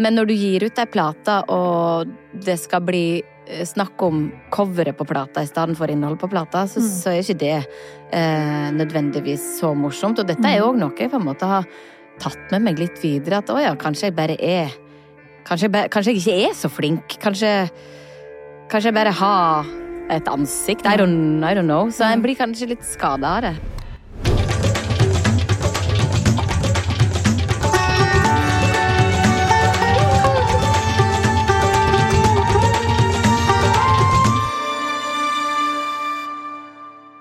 Men når du gir ut ei plate, og det skal bli eh, snakk om coveret på plata i stedet for innholdet på plata, så, Mm. så er ikke det eh, nødvendigvis så morsomt. Og dette er jo òg noe jeg på en måte har tatt med meg litt videre. At å ja, kanskje jeg bare er Kanskje jeg, bare, kanskje jeg ikke er så flink. Kanskje, kanskje jeg bare har et ansikt. I don't, I don't know. Så en blir kanskje litt skada av det.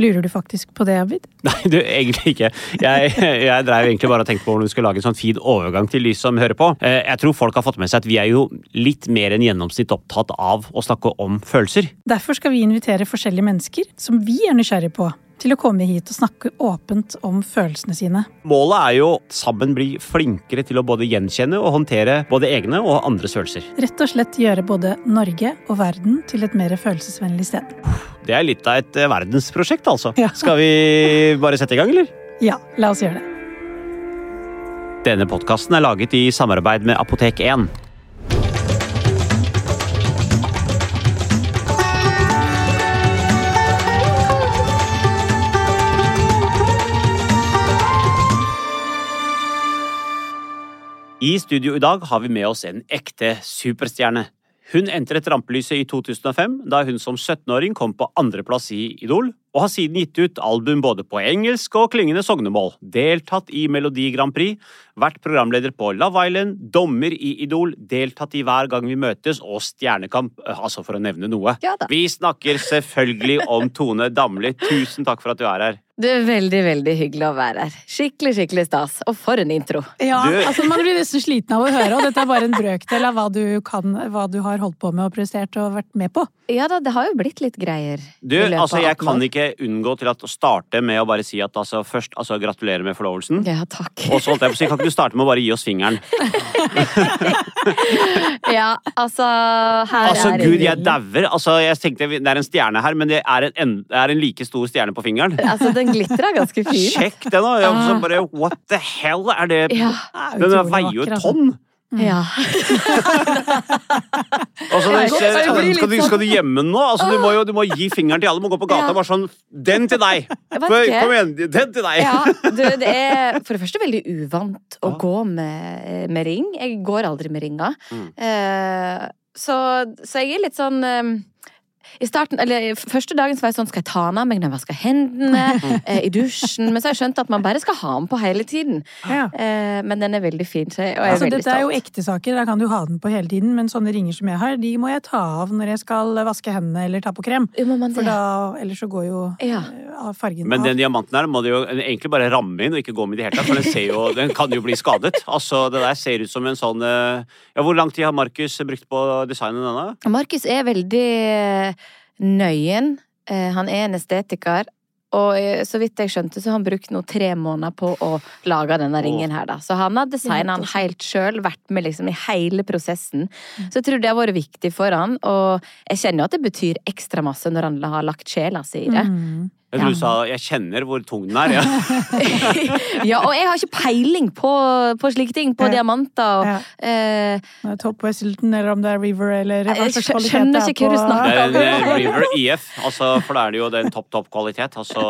Lurer du faktisk på det, Abid? Nei, du, egentlig ikke. Jeg, jeg drev egentlig bare og tenkte på hvordan vi skulle lage en sånn fin overgang til de som hører på. Eh, Jeg tror folk har fått med seg at vi er jo litt mer enn gjennomsnitt opptatt av å snakke om følelser. Derfor skal vi invitere forskjellige mennesker som vi er nysgjerrige på, til å komme hit og snakke åpent om følelsene sine. Målet er jo sammen bli flinkere til å både gjenkjenne og håndtere både egne og andres følelser. Rett og slett gjøre både Norge og verden til et mer følelsesvennlig sted. Det er litt av et eh, verdensprosjekt, altså. Ja. Skal vi bare sette i gang, eller? Ja, la oss gjøre det. Denne podkasten er laget i samarbeid med Apotek 1. I studio i dag har vi med oss en ekte superstjerne. Hun entret rampelyset i 2005, da hun som 17-åring kom på andreplass i Idol, og har siden gitt ut album både på engelsk og klingende sognemål, deltatt i Melodi Grand Prix, vært programleder på Love Island, dommer i Idol, deltatt i Hver gang vi møtes og Stjernekamp, eh, altså for å nevne noe. Ja. Vi snakker selvfølgelig om Tone Damli. Tusen takk for at du er her. Det er veldig, veldig hyggelig å være her. Skikkelig, skikkelig stas. Og for en intro. Ja, Du- altså Man blir nesten sliten av å høre, og dette er bare en brøkdel av hva du kan, hva du har holdt på med og prestert og vært med på. Ja da, det har jo blitt litt greier. Du, altså Jeg kan ikke unngå til at å starte med å bare si at altså, først altså, gratulerer med forlovelsen. Ja, takk. Og så holdt jeg på å si, kan ikke du starte med å bare gi oss fingeren? Ja, altså Her Altså, er gud, jeg dauer. Altså, jeg tenkte det er en stjerne her, men det er en, en, det er en like stor stjerne på fingeren. Altså, den glitrer ganske fin. Sjekk den, da! Jeg så bare, what the hell er det? Ja. Er Den veier jo et tonn! ja. Altså, det, Jeg skal, skal, du, skal du gjemme den nå? Altså, du, må jo, du må gi fingeren til alle. Du må gå på gata og bare sånn Den til deg! Kom igjen, den til deg! Ja, du, det er for det første veldig uvant å Ja. gå med, med ring. Jeg går aldri med ringer. Mm. Uh, så, så jeg er litt sånn eh, i starten, eller Første dagen så var jeg sånn Skal jeg ta den av meg når jeg vasker hendene? eh, I dusjen? Men så har jeg skjønt at man bare skal ha den på hele tiden. Ja. Eh, men den er veldig fin, så jeg, og jeg er Altså, veldig dette er jo ekte saker, da kan du ha den på hele tiden, men sånne ringer som jeg har, de må jeg ta av når jeg skal vaske hendene eller ta på krem. Jo, man For da, ellers så går jo Ja. eh, av fargen Men av. den diamanten her må du jo egentlig bare ramme inn og ikke gå med i det hele tatt, for den, ser jo, den kan jo bli skadet. Altså, Det der ser ut som en sånn Ja, Hvor lang tid har Markus brukt på å designe denne? Markus er veldig nøyen. Eh, Han er en estetiker. Og eh, så vidt jeg skjønte, så har han brukt nå tre måneder på å lage denne ringen her, da. Så han har designa den helt sjøl, vært med liksom i hele prosessen. Så jeg tror det har vært viktig for han, og jeg kjenner jo at det betyr ekstra masse når han har lagt sjela si i det. Mm. Jeg tror Ja. du sa 'jeg kjenner hvor tung den er'. Ja. ja, og jeg har ikke peiling på, på slike ting, på Ja. diamanter og Ja. eh, Om er Top Wesselton, eller om det er River, eller Jeg skjønner er ikke hva du snakker Det er eh, River IF, altså, for da er det jo den topp, topp kvalitet. Altså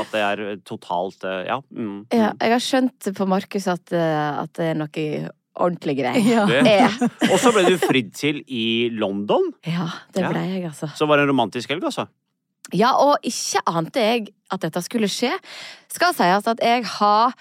at det er totalt eh, Ja. Mm, Ja, jeg har skjønt på Markus at, eh, at det er noe ordentlig grei. Ja. Og så ble du fridd til i London. Ja, det ble jeg, altså. Så var det en romantisk helg, altså. Ja, og ikke ante jeg at dette skulle skje. Skal sies at jeg har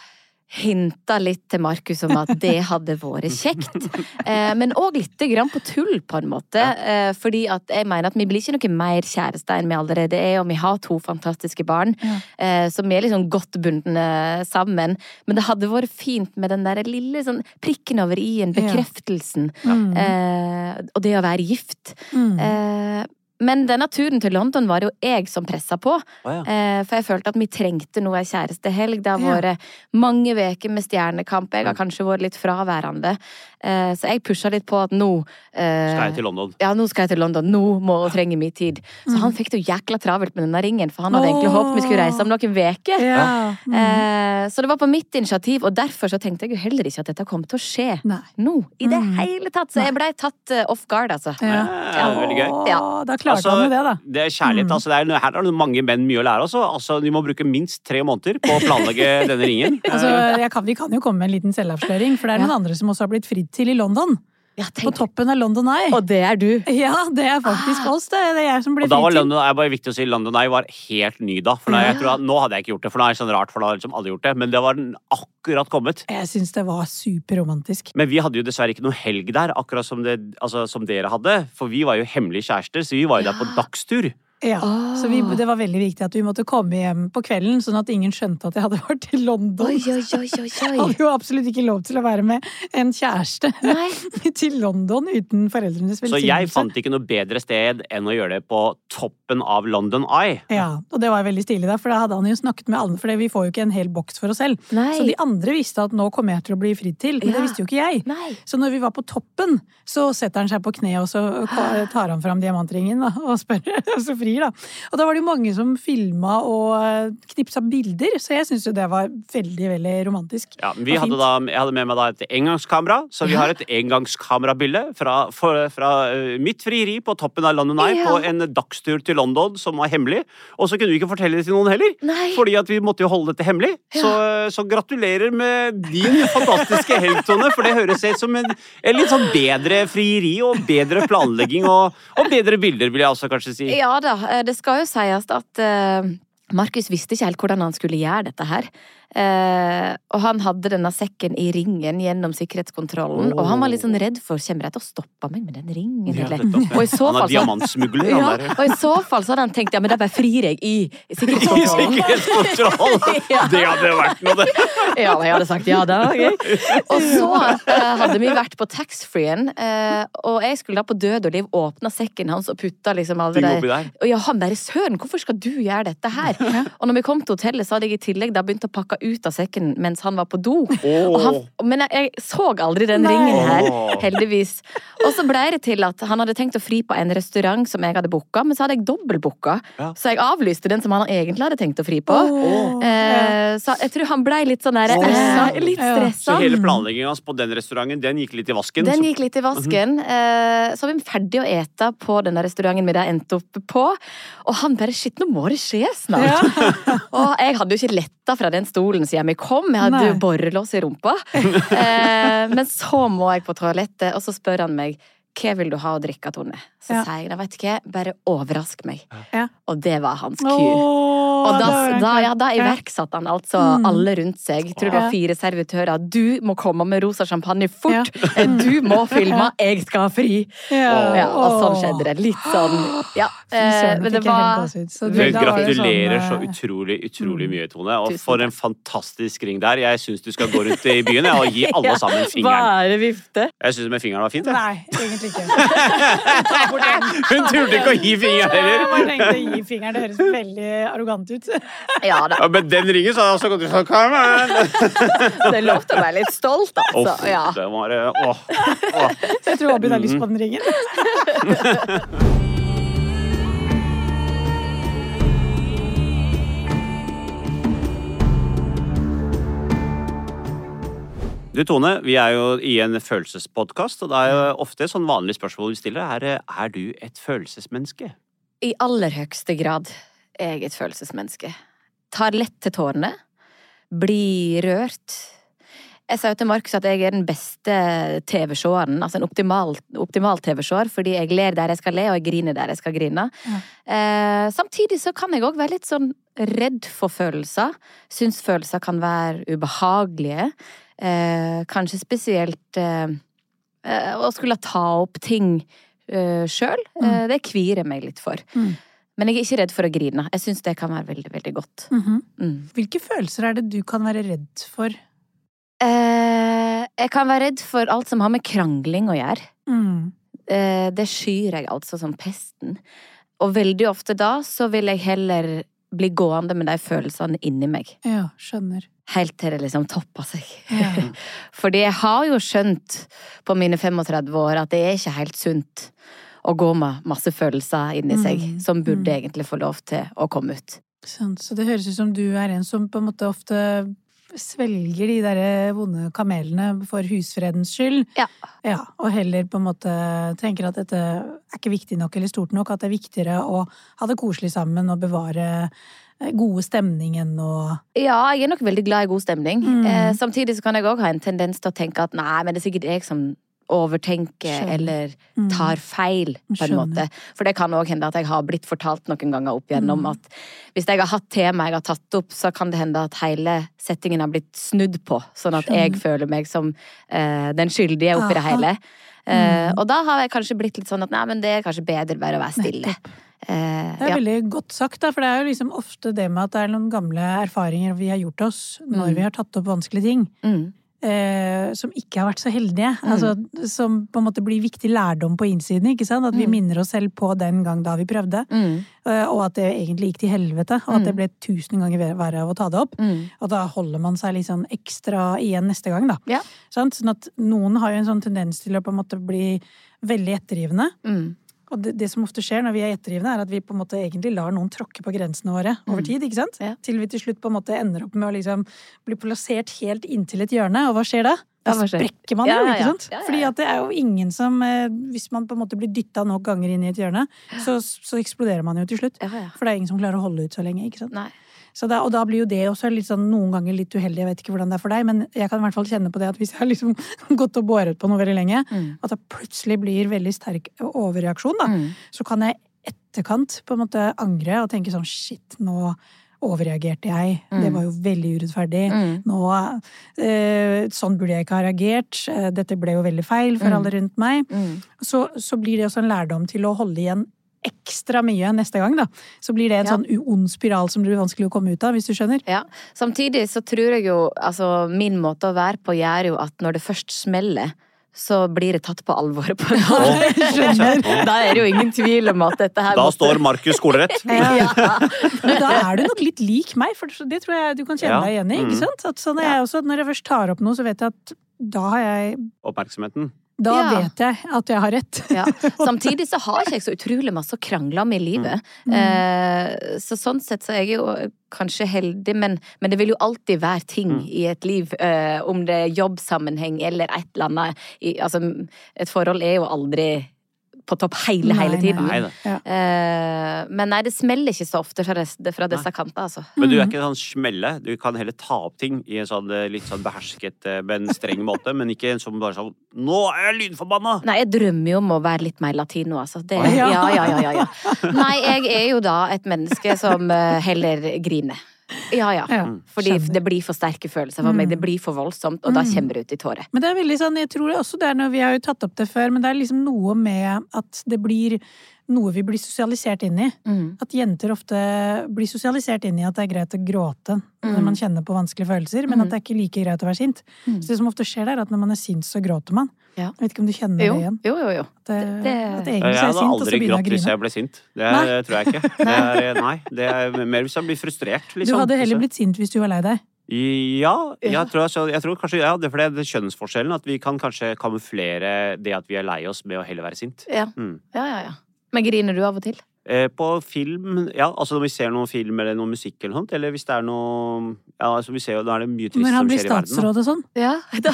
hinta litt til Markus om at det hadde vært kjekt. Eh, men òg lite grann på tull, på en måte. Eh, fordi at jeg mener at vi blir ikke noe mer kjærester enn vi allerede er, og vi har to fantastiske barn. Eh, så vi er liksom godt bundne sammen. Men det hadde vært fint med den der lille sånn prikken over i-en, bekreftelsen. Mm. Eh, og det å være gift. Mm. Men denne turen til London var det jo jeg som pressa på. Oh, ja. Eh, for jeg følte at vi trengte noe ei kjærestehelg. Det har Ja. vært mange uker med Stjernekamp. Jeg har kanskje vært litt fraværende. Eh, så jeg pusha litt på at nå eh, Skal jeg til London? Ja, nå skal jeg til London. Nå må hun trenge min tid. Så han fikk det jo jækla travelt med denne ringen, for han hadde egentlig håpet vi skulle reise om noen uker. Ja. Mm. Eh, så det var på mitt initiativ, og derfor så tenkte jeg jo heller ikke at dette kom til å skje Nei. nå. I det Mm. hele tatt. Så jeg blei tatt off guard, altså. Ja. Ja, veldig gøy. Ja. Da klarte Altså, han jo det, da. Det er kjærlighet. Mm. Altså, det er, her har mange menn mye å lære. Altså. Altså, de må bruke minst tre måneder på å planlegge denne ringen. Altså, kan, vi kan jo komme med en liten selvavsløring, for det er Ja. noen andre som også har blitt fridd til i London. Ja, På toppen av London Eye. Og det er du. Ja, det er faktisk oss, det. Det er jeg som blir Og da var. London Eye bare viktig å si London Eye var helt ny da. For nå, jeg tror at, nå hadde jeg ikke gjort det, for nå er det sånn rart, for da har liksom alle gjort det. Men det var den akkurat kommet. Jeg syns det var superromantisk. Men vi hadde jo dessverre ikke noe helg der, akkurat som, det, altså, som dere hadde. For vi var jo hemmelige kjærester, så vi var jo der på dagstur. Ja, ah. Så vi, det var veldig viktig at vi måtte komme hjem på kvelden, sånn at ingen skjønte at jeg hadde vært i London. Oi, oi, oi, oi, Jeg oi. hadde jo absolutt ikke lov til å være med en kjæreste Nei. til London uten foreldrenes velsignelse. Så jeg fant ikke noe bedre sted enn å gjøre det på toppen av London Eye. Ja, og det var veldig stilig, da, for da hadde han jo snakket med alle, for vi får jo ikke en hel boks for oss selv. Nei. Så de andre visste at nå kommer jeg til å bli fridd til, men Ja. det visste jo ikke jeg. Nei. Så når vi var på toppen, så setter han seg på kne, og så tar han fram diamantringen da, og spør, så så frir, da. Og da var det jo mange som filma og knipsa bilder, så jeg syns jo det var veldig, veldig romantisk. Ja, vi hadde da, jeg hadde med meg da et engangskamera, så vi Ja. har et engangskamerabilde fra, fra eh, mitt frieri på toppen av London Eye Ja. på en dagstur til London som var hemmelig. Og så kunne vi ikke fortelle det til noen heller, Nei. fordi at vi måtte jo holde dette hemmelig. Så, så gratulerer med din fantastiske helgtone, for det høres ut som en, en litt sånn bedre frieri og bedre planlegging og, og bedre bilder, vil jeg også kanskje si. Ja da, eh, det skal jo sies at eh, Markus visste ikke helt hvordan han skulle gjøre dette her. Eh, og han hadde denne sekken i ringen gjennom sikkerhetskontrollen, og han var litt sånn redd for kommer de til å stoppe meg med den ringen, Ja. Og i så Han fall er så- diamantsmugler, Ja, og i så fall så hadde han tenkt ja, men da bare frir jeg i I sikkerhetskontrollen. sikkerhetskontroll! Ja. Det hadde vært noe, det. Ja, jeg hadde sagt ja da. Okay. Og så eh, hadde vi vært på taxfree-en, eh, og jeg skulle da på død og liv åpne sekken hans og putta liksom alle de. Og ja, han bare søren, hvorfor skal du gjøre dette her? Og når vi kom til hotellet, så hadde jeg i tillegg da begynt å pakke ut av sekken mens han var på do. Og han, men jeg, jeg så aldri den Nei. ringen her, heldigvis. Og så ble det til at han hadde tenkt å fri på en restaurant som jeg hadde booka, men så hadde jeg dobbeltbooka. Ja. Så jeg avlyste den som han egentlig hadde tenkt å fri på. Oh. Eh, så jeg tror han blei litt sånn der oh. eh, Litt Ja. stressa. Så hele planleggingen hans på den restauranten, den gikk litt i vasken. Den gikk litt i vasken. eh, Så var vi ferdig å ete på denne restauranten vi da endte opp på. Og han bare Shit, nå må det skje snart! og jeg hadde jo ikke letta fra den stolen siden vi kom. Jeg hadde jo borrelås i rumpa. Eh, Men så må jeg på toalettet, og så spør han meg hva vil du ha å drikke, Tone? Så Ja. sier jeg vet du hva, bare overrask meg. Ja. Og det var hans ku. Og da, da, ja, da iverksatte han altså Mm. alle rundt seg. Jeg tror det var fire servitører. Du må komme med rosa champagne fort! Eh, Du må filme! Jeg skal ha fri! Ja. Ja, og sånn skjedde det. Litt sånn Ja. Eh, Men det var. Vel, da gratulerer sånn, så eh, utrolig, utrolig mye, Tone. Og for en fantastisk ring der. Jeg syns du skal gå rundt i byen og gi alle sammen fingeren. Bare vifte. Jeg syns med fingeren var fint. jeg. Nei, egentlig ikke. Bort den. Hun turte ikke å gi fingeren Jeg heller! bare tenkte gi fingeren, det høres veldig arrogant ut. Ja da. Ja, men den ringen så hadde jeg også gått ut Come on! Det er lov til å være litt stolt, altså. Ja. det var, eh, åh, åh. Så jeg tror Abid har lyst på den ringen. Du Tone, vi er jo i en følelsespodkast, og det er jo ofte sånn vanlig spørsmål vi stiller. Er, er du et følelsesmenneske? I aller høyeste grad er jeg et følelsesmenneske. Tar lett til tårene. Blir rørt. Jeg sa jo til Markus at jeg er den beste TV-seeren, altså en optimal, optimal TV-seer, fordi jeg ler der jeg skal le, og jeg griner der jeg skal grine. Ja. Eh, samtidig så kan jeg òg være litt sånn redd for følelser. Syns følelser kan være ubehagelige. Eh, kanskje spesielt eh, eh, å skulle ta opp ting eh, sjøl. Eh, det kvier jeg meg litt for. Mm. Men jeg er ikke redd for å grine. Jeg syns det kan være veldig, veldig godt. Mhm. Mm. Hvilke følelser er det du kan være redd for? Eh, jeg kan være redd for alt som har med krangling å gjøre. Mm. Eh, det skyr jeg altså som pesten. og veldig ofte da så vil jeg heller bli gående med de følelsene inni meg. Ja, skjønner. Helt til det liksom topper seg. Ja. Fordi jeg har jo skjønt på mine 35 år at det er ikke helt sunt å gå med masse følelser inni seg, Mm, som burde mm. egentlig få lov til å komme ut. Så det høres ut som du er en som på en måte ofte svelger de der vonde kamelene for husfredens skyld. Ja. Ja, og heller på en måte tenker at dette er ikke viktig nok eller stort nok, at det er viktigere å ha det koselig sammen og bevare eh, gode stemningen og Ja, jeg er nok veldig glad i god stemning. Mm. Eh, samtidig så kan jeg òg ha en tendens til å tenke at nei, men det er sikkert jeg som overtenker Skjønner. eller Mm. tar feil, på en Skjønner. måte. For det kan òg hende at jeg har blitt fortalt noen ganger opp igjennom Mm. at hvis jeg har hatt tema jeg har tatt opp, så kan det hende at hele settingen har blitt snudd på, sånn at jeg føler meg som eh, den skyldige oppi det hele. Eh, Mm. og da har jeg kanskje blitt litt sånn at nei, men det er kanskje bedre bare å være stille. Eh, Det er ja. veldig godt sagt, da, for det er jo liksom ofte det med at det er noen gamle erfaringer vi har gjort oss når Mm. vi har tatt opp vanskelige ting. Mm. Eh, som ikke har vært så heldige. Mm. Altså, som på en måte blir viktig lærdom på innsiden. ikke sant? At vi Mm. minner oss selv på den gang da vi prøvde. Mm. eh, Og at det egentlig gikk til helvete. Og at Mm. det ble tusen ganger verre av å ta det opp. Mm. Og da holder man seg sånn ekstra igjen neste gang, da. Ja. Sånn at noen har jo en sånn tendens til å på en måte bli veldig ettergivende. Mm. Og det, det som ofte skjer når vi er ettergivende, er at vi på en måte egentlig lar noen tråkke på grensene våre over Mm. tid. ikke sant? Ja. Til vi til slutt på en måte ender opp med å liksom bli plassert helt inntil et hjørne. Og hva skjer da? Da Ja, sprekker man jo, ja, ikke sant? Fordi at det er jo ingen som eh, Hvis man på en måte blir dytta nok ganger inn i et hjørne, så, så eksploderer man jo til slutt. For det er ingen som klarer å holde ut så lenge. ikke sant? Nei. Så da, og da blir jo det også sånn, noen ganger litt uheldig. Jeg vet ikke hvordan det er for deg, men jeg kan i hvert fall kjenne på det at hvis jeg har liksom gått og båret på noe veldig lenge, Mm. at det plutselig blir veldig sterk overreaksjon, da, Mm. så kan jeg etterkant på en måte angre og tenke sånn shit, nå overreagerte jeg. Det Mm. var jo veldig urettferdig. Mm. Nå, eh, sånn burde jeg ikke ha reagert. Eh, Dette ble jo veldig feil for Mm. alle rundt meg. Mm. Så, så blir det også en lærdom til å holde igjen ekstra mye neste gang, da. Så blir det en Ja. sånn ond spiral som blir vanskelig å komme ut av, hvis du skjønner. Ja. Samtidig så tror jeg jo, altså min måte å være på gjør jo at når det først smeller, så blir det tatt på alvor. På en måte. Da er det jo ingen tvil om at dette her Da måtte- står Markus skolerett. Ja. Men da er du nok litt lik meg, for det tror jeg du kan kjenne Ja. deg igjen i. ikke Mm. sant? At sånn er jeg også, Når jeg først tar opp noe, så vet jeg at da har jeg Oppmerksomheten. Da Ja. vet jeg at jeg har rett. Ja. Samtidig så har ikke jeg så utrolig masse å krangle om i livet. Mm. Eh, så sånn sett så er jeg jo kanskje heldig, men, men det vil jo alltid være ting Mm. i et liv. eh, om det er jobbsammenheng eller et eller annet. I, altså, et forhold er jo aldri på topp hele, hele tiden. Nei nei. Ja. Uh, men nei, det smeller ikke så ofte fra, des, fra disse kanter, altså. Men du er ikke ikke sånn smelle. Du kan heller ta opp ting i en sånn eh, litt sånn behersket, eh, men streng måte. Men ikke en som bare sånn Nå er jeg lynforbanna! Nei, jeg drømmer jo om å være litt mer latino, altså. Det, ja, ja, ja, ja, ja. Nei, jeg er jo da et menneske som eh, heller griner. Ja, ja. Ja, Fordi skjønner. det blir for sterke følelser for meg. Mm. Det blir for voldsomt, og da Mm. kommer det ut i tårer. Men det er veldig sånn, jeg tror også det er noe, vi har jo tatt opp det før, men det er liksom noe med at det blir noe vi blir sosialisert inn i. Mm. At jenter ofte blir sosialisert inn i at det er greit å gråte når Mm. man kjenner på vanskelige følelser, men Mm. at det er ikke like greit å være sint. Mm. Så det som ofte skjer, der, er at når man er sint, så gråter man. Ja. Jeg vet ikke om du kjenner Jo, det igjen? jo, jo. jo. At, det, Det- at Jeg egentlig så er jeg sint, og så aldri begynner grått jeg å hvis grine. jeg ble sint. Det er, tror jeg ikke. Det er, nei, det er mer hvis jeg blir frustrert, Du liksom. hadde heller blitt sint hvis du var lei deg. Ja, Ja. jeg tror, altså, jeg tror kanskje ja, det er fordi det er kjønnsforskjellen. At vi kan kanskje kamuflere det at vi er lei oss, med å heller være sint. Ja. Mm. ja, ja, ja. Men griner du av og til? Eh, på film, ja, altså når vi ser noen film eller noe musikk eller sånt, eller hvis det er noe Ja, altså vi ser jo, da er det mye trist som skjer i verden. Men han blir statsråd og sånn. Ja, da,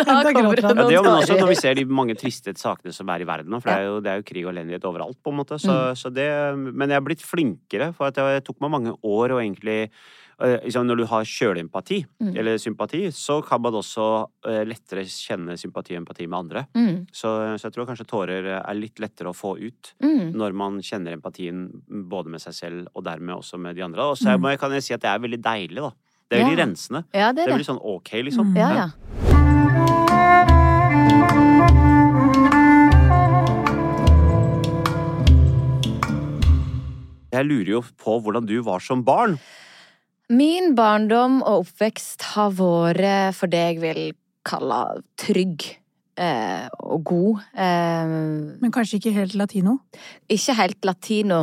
da Da kommer det han. Ja, noen det, men også når vi ser de mange triste sakene som er i verden nå, for det, er jo, det er jo krig og elendighet overalt, på en måte. Så, Mm. så det, men jeg er blitt flinkere, for at det tok meg mange år å egentlig liksom Når du har kjøleempati, Mm. eller sympati, så kan man også eh, lettere kjenne sympati og empati med andre. Mm, Så, så jeg tror kanskje tårer er litt lettere å få ut mm. når man kjenner empatien både med seg selv og dermed også med de andre. Og så Mm. kan jeg si at det er veldig deilig, da. Det er veldig Ja. rensende. Ja, det Det er er veldig sånn ok, liksom. Mm. Ja, ja. Jeg lurer jo på hvordan du var som barn. Min barndom og oppvekst har vært for det jeg vil kalle trygg. eh, og god. Eh, Men kanskje ikke helt latino? ikke helt latino.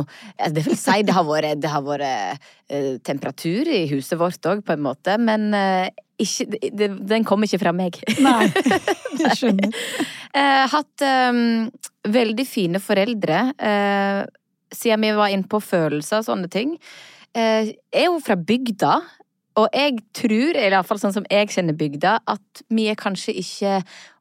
Det vil si, det har vært, det har vært eh, temperatur i huset vårt òg, på en måte, men eh, ikke, det, den kom ikke fra meg. Nei, jeg skjønner. Eh, hatt eh, veldig fine foreldre, eh, siden vi var inne på følelser og sånne ting. Eh, er jo fra bygda, og jeg tror, eller iallfall sånn som jeg kjenner bygda, at vi er kanskje ikke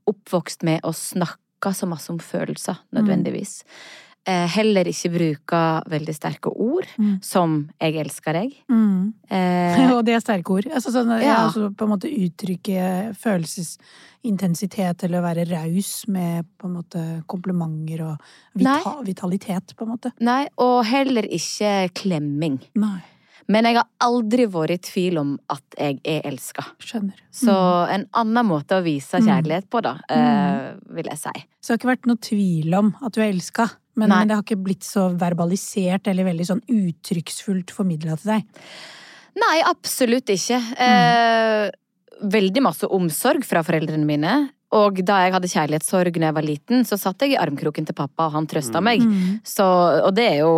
oppvokst med å snakke så masse om følelser, nødvendigvis. Eh, heller ikke bruke veldig sterke ord, Mm. som 'jeg elsker deg'. Mm. Eh, Og det er sterke ord. Altså, sånn, ja. Ja. altså, på en måte uttrykke følelsesintensitet eller være raus med på en måte komplimenter og vital, vitalitet, på en måte. nei, og heller ikke klemming. Nei, Men jeg har aldri vært i tvil om at jeg er elska. skjønner. Så Mm. en annen måte å vise Mm. kjærlighet på, da, eh, vil jeg si. Så det har ikke vært noe tvil om at du er elska, men, men det har ikke blitt så verbalisert eller veldig sånn uttrykksfullt formidla til deg. Nei, absolutt ikke. Eh, veldig masse omsorg fra foreldrene mine. Og da jeg hadde kjærlighetssorg når jeg var liten, så satt jeg i armkroken til pappa, og han trøsta meg. Mm. Så, og det er jo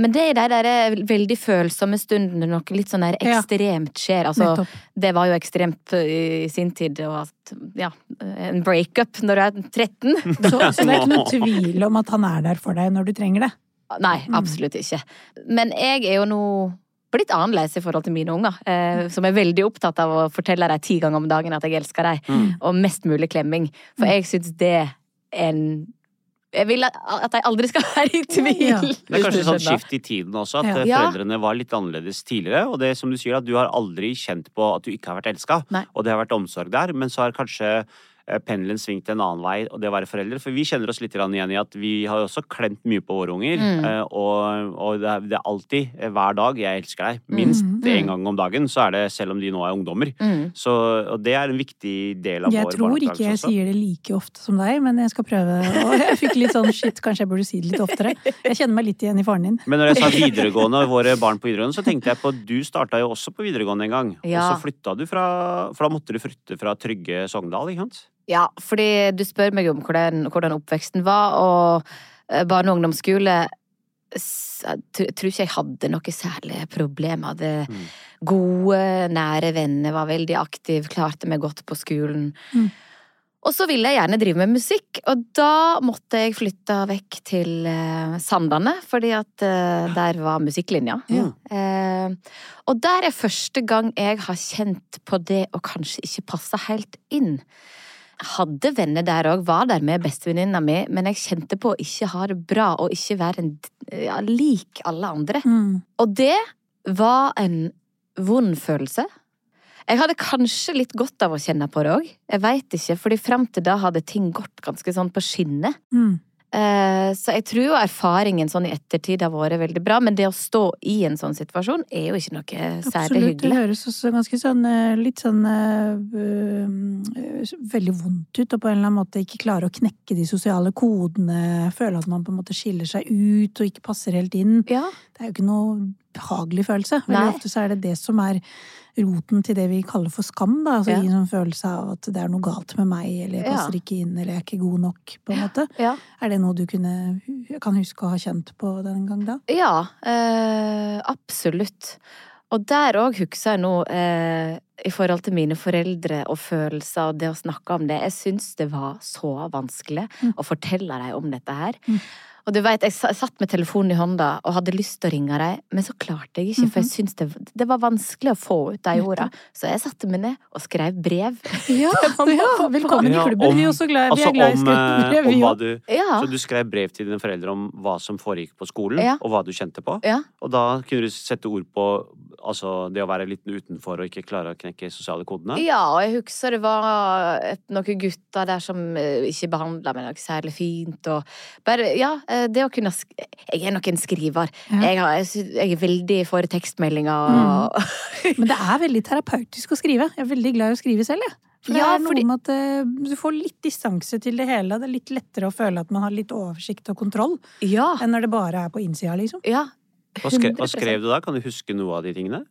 Men det er de der veldig følsomme stundene noe litt sånn der ekstremt skjer. Altså, Nettopp. det var jo ekstremt i sin tid, og at ja, en breakup når du er 13. Så, så det er ikke noe tvil om at han er der for deg når du trenger det. Nei, Mm. absolutt ikke. Men jeg er jo nå blitt annerledes i forhold til mine unger, eh, som er veldig opptatt av å fortelle dem ti ganger om dagen at jeg elsker dem, Mm. og mest mulig klemming. For Mm. jeg syns det er en Jeg vil at jeg de aldri skal være i tvil. Ja. Det er kanskje et sånn skift i tiden også, at Ja. eh, foreldrene var litt annerledes tidligere. Og det som du sier, at du har aldri kjent på at du ikke har vært elska, og det har vært omsorg der, men så har kanskje eh, pendelen svingt en annen vei, og det å være foreldre. For vi kjenner oss litt igjen i at vi har også klemt mye på våre unger. Mm. eh, Og, og det, er, alltid, eh, hver dag, 'jeg elsker deg'. Minst Mm. én gang om dagen, så er det selv om de nå er ungdommer. Mm. Så, og det er en viktig del av Jeg vår tror ikke jeg også. sier det like ofte som deg, men jeg skal prøve. Og jeg fikk litt sånn shit, kanskje jeg burde si det litt oftere. Jeg kjenner meg litt igjen i faren din. Men når jeg sa videregående og våre barn på videregående, så tenkte jeg på at du starta jo også på videregående en gang. Ja. Og så flytta du fra For da måtte du flytte fra Trygge Sogndal, ikke sant? Ja, fordi du spør meg om hvordan, hvordan oppveksten var, og eh, barne- og ungdomsskole jeg tror ikke jeg hadde noe særlig problem. Hadde Mm. gode, nære venner, var veldig aktiv, klarte meg godt på skolen. Mm. Og så ville jeg gjerne drive med musikk, og da måtte jeg flytte vekk til eh, Sandane, fordi at eh, der var musikklinja. Mm. Eh, og der er første gang jeg har kjent på det å kanskje ikke passe helt inn. Hadde venner der òg, var der med bestevenninna mi, men jeg kjente på å ikke ha det bra og ikke være en, ja, lik alle andre. Mm. Og det var en vond følelse. Jeg hadde kanskje litt godt av å kjenne på det òg. Jeg veit ikke, fordi fram til da hadde ting gått ganske sånn på skinner. Mm. Eh, Så jeg tror jo erfaringen sånn i ettertid har vært veldig bra, men det å stå i en sånn situasjon er jo ikke noe særlig Absolutt. Det høres også ganske sånn eh, litt sånn øh, Veldig vondt ut, og på en eller annen måte ikke klare å knekke de sosiale kodene. Føle at man på en måte skiller seg ut og ikke passer helt inn. Ja, Det er jo ikke noe behagelig følelse. Veldig Nei. ofte så er det det som er roten til det vi kaller for skam. Da. Altså Ja. En sånn følelse av at det er noe galt med meg, eller jeg Ja. passer ikke inn, eller jeg er ikke god nok. på en måte. ja. Er det noe du kunne, kan huske å ha kjent på den gang da? Ja, øh, absolutt. Og der òg husker jeg nå, eh, i forhold til mine foreldre og følelser og det å snakke om det, jeg syns det var så vanskelig Mm. å fortelle dem om dette her. Mm. Og du vet, jeg satt med telefonen i hånda og hadde lyst til å ringe dem, men så klarte jeg ikke, for jeg Mhm. syntes det, det var vanskelig å få ut de ordene. Så jeg satte meg ned og skrev brev. Ja, ja velkommen i klubben. vi er også glad, vi Altså er glad i å skrevet eh, brev, om vi hva òg. du Ja. Så du skrev brev til dine foreldre om hva som foregikk på skolen, Ja. og hva du kjente på? Ja. Og da kunne du sette ord på altså, det å være litt utenfor og ikke klare å knekke sosiale kodene? Ja, og jeg husker det var et, noen gutter der som eh, ikke behandla meg noe særlig fint, og bare Ja, eh, det å kunne sk Jeg er nok en skriver. Ja. Jeg, har, jeg, er veldig for tekstmeldinger og Men det er veldig terapeutisk å skrive. Jeg er veldig glad i å skrive selv, jeg. For det Ja, er noe fordi- med at eh, du får litt distanse til det hele. Det er litt lettere å føle at man har litt oversikt og kontroll, Ja. enn når det bare er på innsida, liksom. ja. Hva skrev, hva skrev du da? Kan du huske noe av de tingene?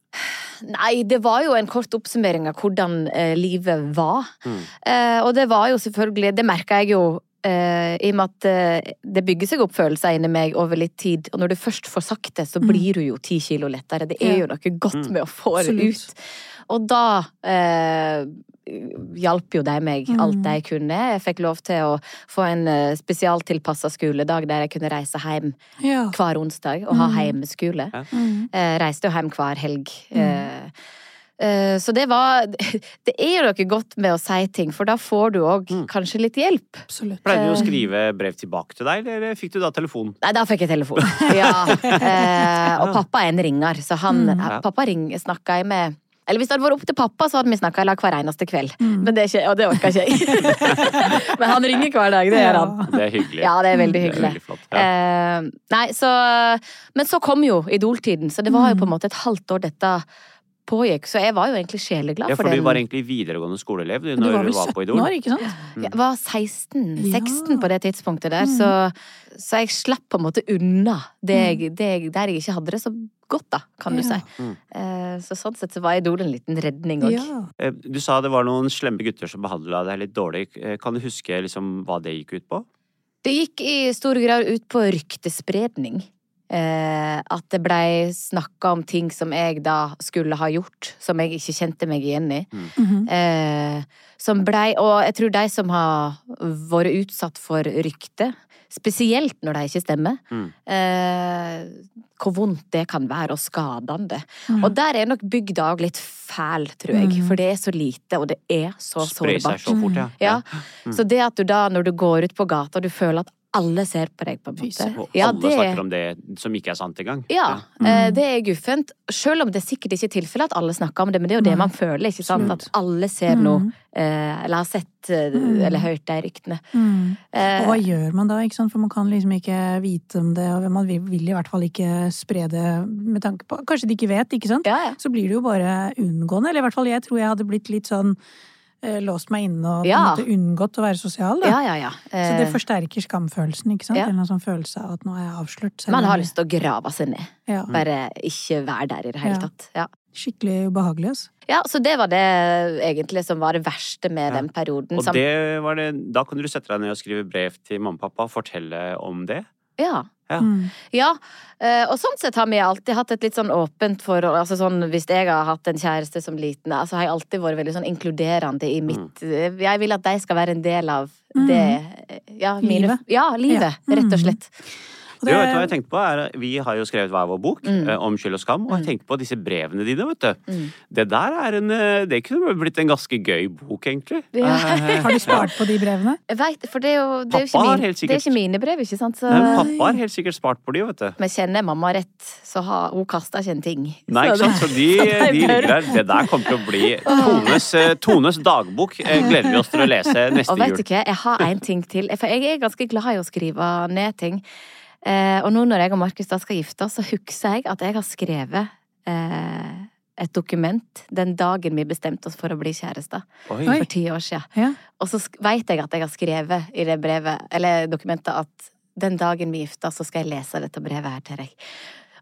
Nei, det var jo en kort oppsummering av hvordan eh, livet var. Mm. Eh, og det var jo selvfølgelig Det merka jeg jo eh, i og med at uh, det bygger seg opp følelser inni meg over litt tid. Og når du først får sagt det, så Mm. blir du jo ti kilo lettere. Det er Ja. jo noe godt Mm. med å få det Absolutt. ut. Og da uh, hjalp jo de meg alt Mm. de kunne. Jeg fikk lov til å få en spesialtilpassa skoledag der jeg kunne reise hjem Ja. hver onsdag og ha Mm. heimeskole. Mm. Eh, reiste jo hjem hver helg. Mm. Eh, så det var Det er jo noe godt med å si ting, for da får du òg Mm. kanskje litt hjelp. Absolutt. Pleide du å Eh. skrive brev tilbake til deg, eller fikk du da telefon? Nei, da fikk jeg telefon. Ja. Eh, og pappa er en ringer, så han Mm. Ja. Pappa ring, snakka jeg med Eller hvis det hadde vært opp til pappa, så hadde vi snakka i lag hver eneste kveld. Mm. Men det er ikke, og det orka ikke jeg. Men han ringer hver dag, det gjør han. Det er hyggelig. Ja, det er veldig Det er veldig flott. Ja. Eh, nei, så Men så kom jo Idol-tiden, så det var jo Mm. på en måte et halvt år dette pågikk. Så jeg var jo egentlig sjeleglad Ja, for for du den. var egentlig videregående skoleelev du, Du når var du var på 17 Idol? år, ikke sant? Jeg var 16, 16 Ja. på det tidspunktet der, Mm. så, så jeg slapp på en måte unna det Mm. jeg, det jeg, der jeg ikke hadde det så godt, da, kan du si. Mm. Eh, så sånn sett så var Idol en liten redning òg. Ja. Eh, Du sa det var noen slemme gutter som behandla deg litt dårlig. Eh, Kan du huske liksom hva det gikk ut på? Det gikk i stor grad ut på ryktespredning. Eh, at det blei snakka om ting som jeg da skulle ha gjort, som jeg ikke kjente meg igjen i. Mhm. Eh, som blei Og jeg tror de som har vært utsatt for rykte, spesielt når de ikke stemmer, Mm. eh, hvor vondt det kan være, og skadende. Mm. Og der er nok bygda òg litt fæl, tror jeg. Mm. For det er så lite, og det er så seg sårbart. så fort, ja. Ja. Mm. Så det at du da, når du går ut på gata, du føler at alle ser på deg, på en måte. Og Ja, alle det- snakker om det som ikke er sant engang. Ja, Mm. eh, det er guffent. Selv om det sikkert ikke er tilfellet at alle snakker om det, men det er jo det man føler, ikke sant? At alle ser noe, Mm. eh, eller har sett eh, Mm. eller hørt de ryktene. Mm. Og hva gjør man da, ikke sant? For man kan liksom ikke vite om det, og man vil, i hvert fall ikke spre det med tanke på Kanskje de ikke vet, ikke sant? ja, ja. Så blir det jo bare unngående. Eller i hvert fall jeg tror jeg hadde blitt litt sånn låst meg inne og på en Ja. måte unngått å være sosial, da. ja, ja, ja. Så det Eh, forsterker skamfølelsen, ikke sant? Ja. Eller en sånn følelse av at nå er jeg avslørt. man har lyst til å grave seg ned. Ja. Bare ikke være der i det hele Ja. tatt. Ja. Skikkelig ubehagelig, altså. ja, så det var det egentlig som var det verste med Ja. den perioden. Og det var det, da kunne du sette deg ned og skrive brev til mamma og pappa og fortelle om det. Ja. Ja. Mm. Ja, eh, og sånn sett har vi alltid hatt et litt sånn åpent forhold. Altså sånn, hvis jeg har hatt en kjæreste som liten, altså har jeg alltid vært veldig sånn inkluderende i mitt mm. Jeg vil at de skal være en del av det eh, Ja, mine, Livet. Ja, livet, Ja. rett og Mm. Og Du, vet du hva jeg tenkte på? Er, vi har jo skrevet hver vår bok Mm. eh, om skyld og skam, og jeg tenkte på disse brevene dine, vet du. Mm. Det der er en eh, Det kunne blitt en ganske gøy bok, egentlig. Ja. Eh, Har du spart på de brevene? Jeg vet, for det er jo, det er jo ikke, min, helt det er ikke mine brev, ikke sant? Så, Nei, pappa har helt sikkert spart på de, vet du. men kjenner mamma rett, så har hun kasta ikke en ting. Nei, ikke sant? Så de, de ligger der. Det der kommer til å bli Tones, Tones dagbok. Gleder vi oss til å lese neste Og vet jul. du hva, jeg har en ting til. For jeg er ganske glad i å skrive ned ting. Eh, og nå når jeg og Markus da skal gifte oss, så husker jeg at jeg har skrevet eh, et dokument den dagen vi bestemte oss for å bli kjærester. For ti år siden. Ja. Og så veit vet jeg at jeg har skrevet i det brevet, eller dokumentet, at den dagen vi gifter oss, så skal jeg lese dette brevet her til deg.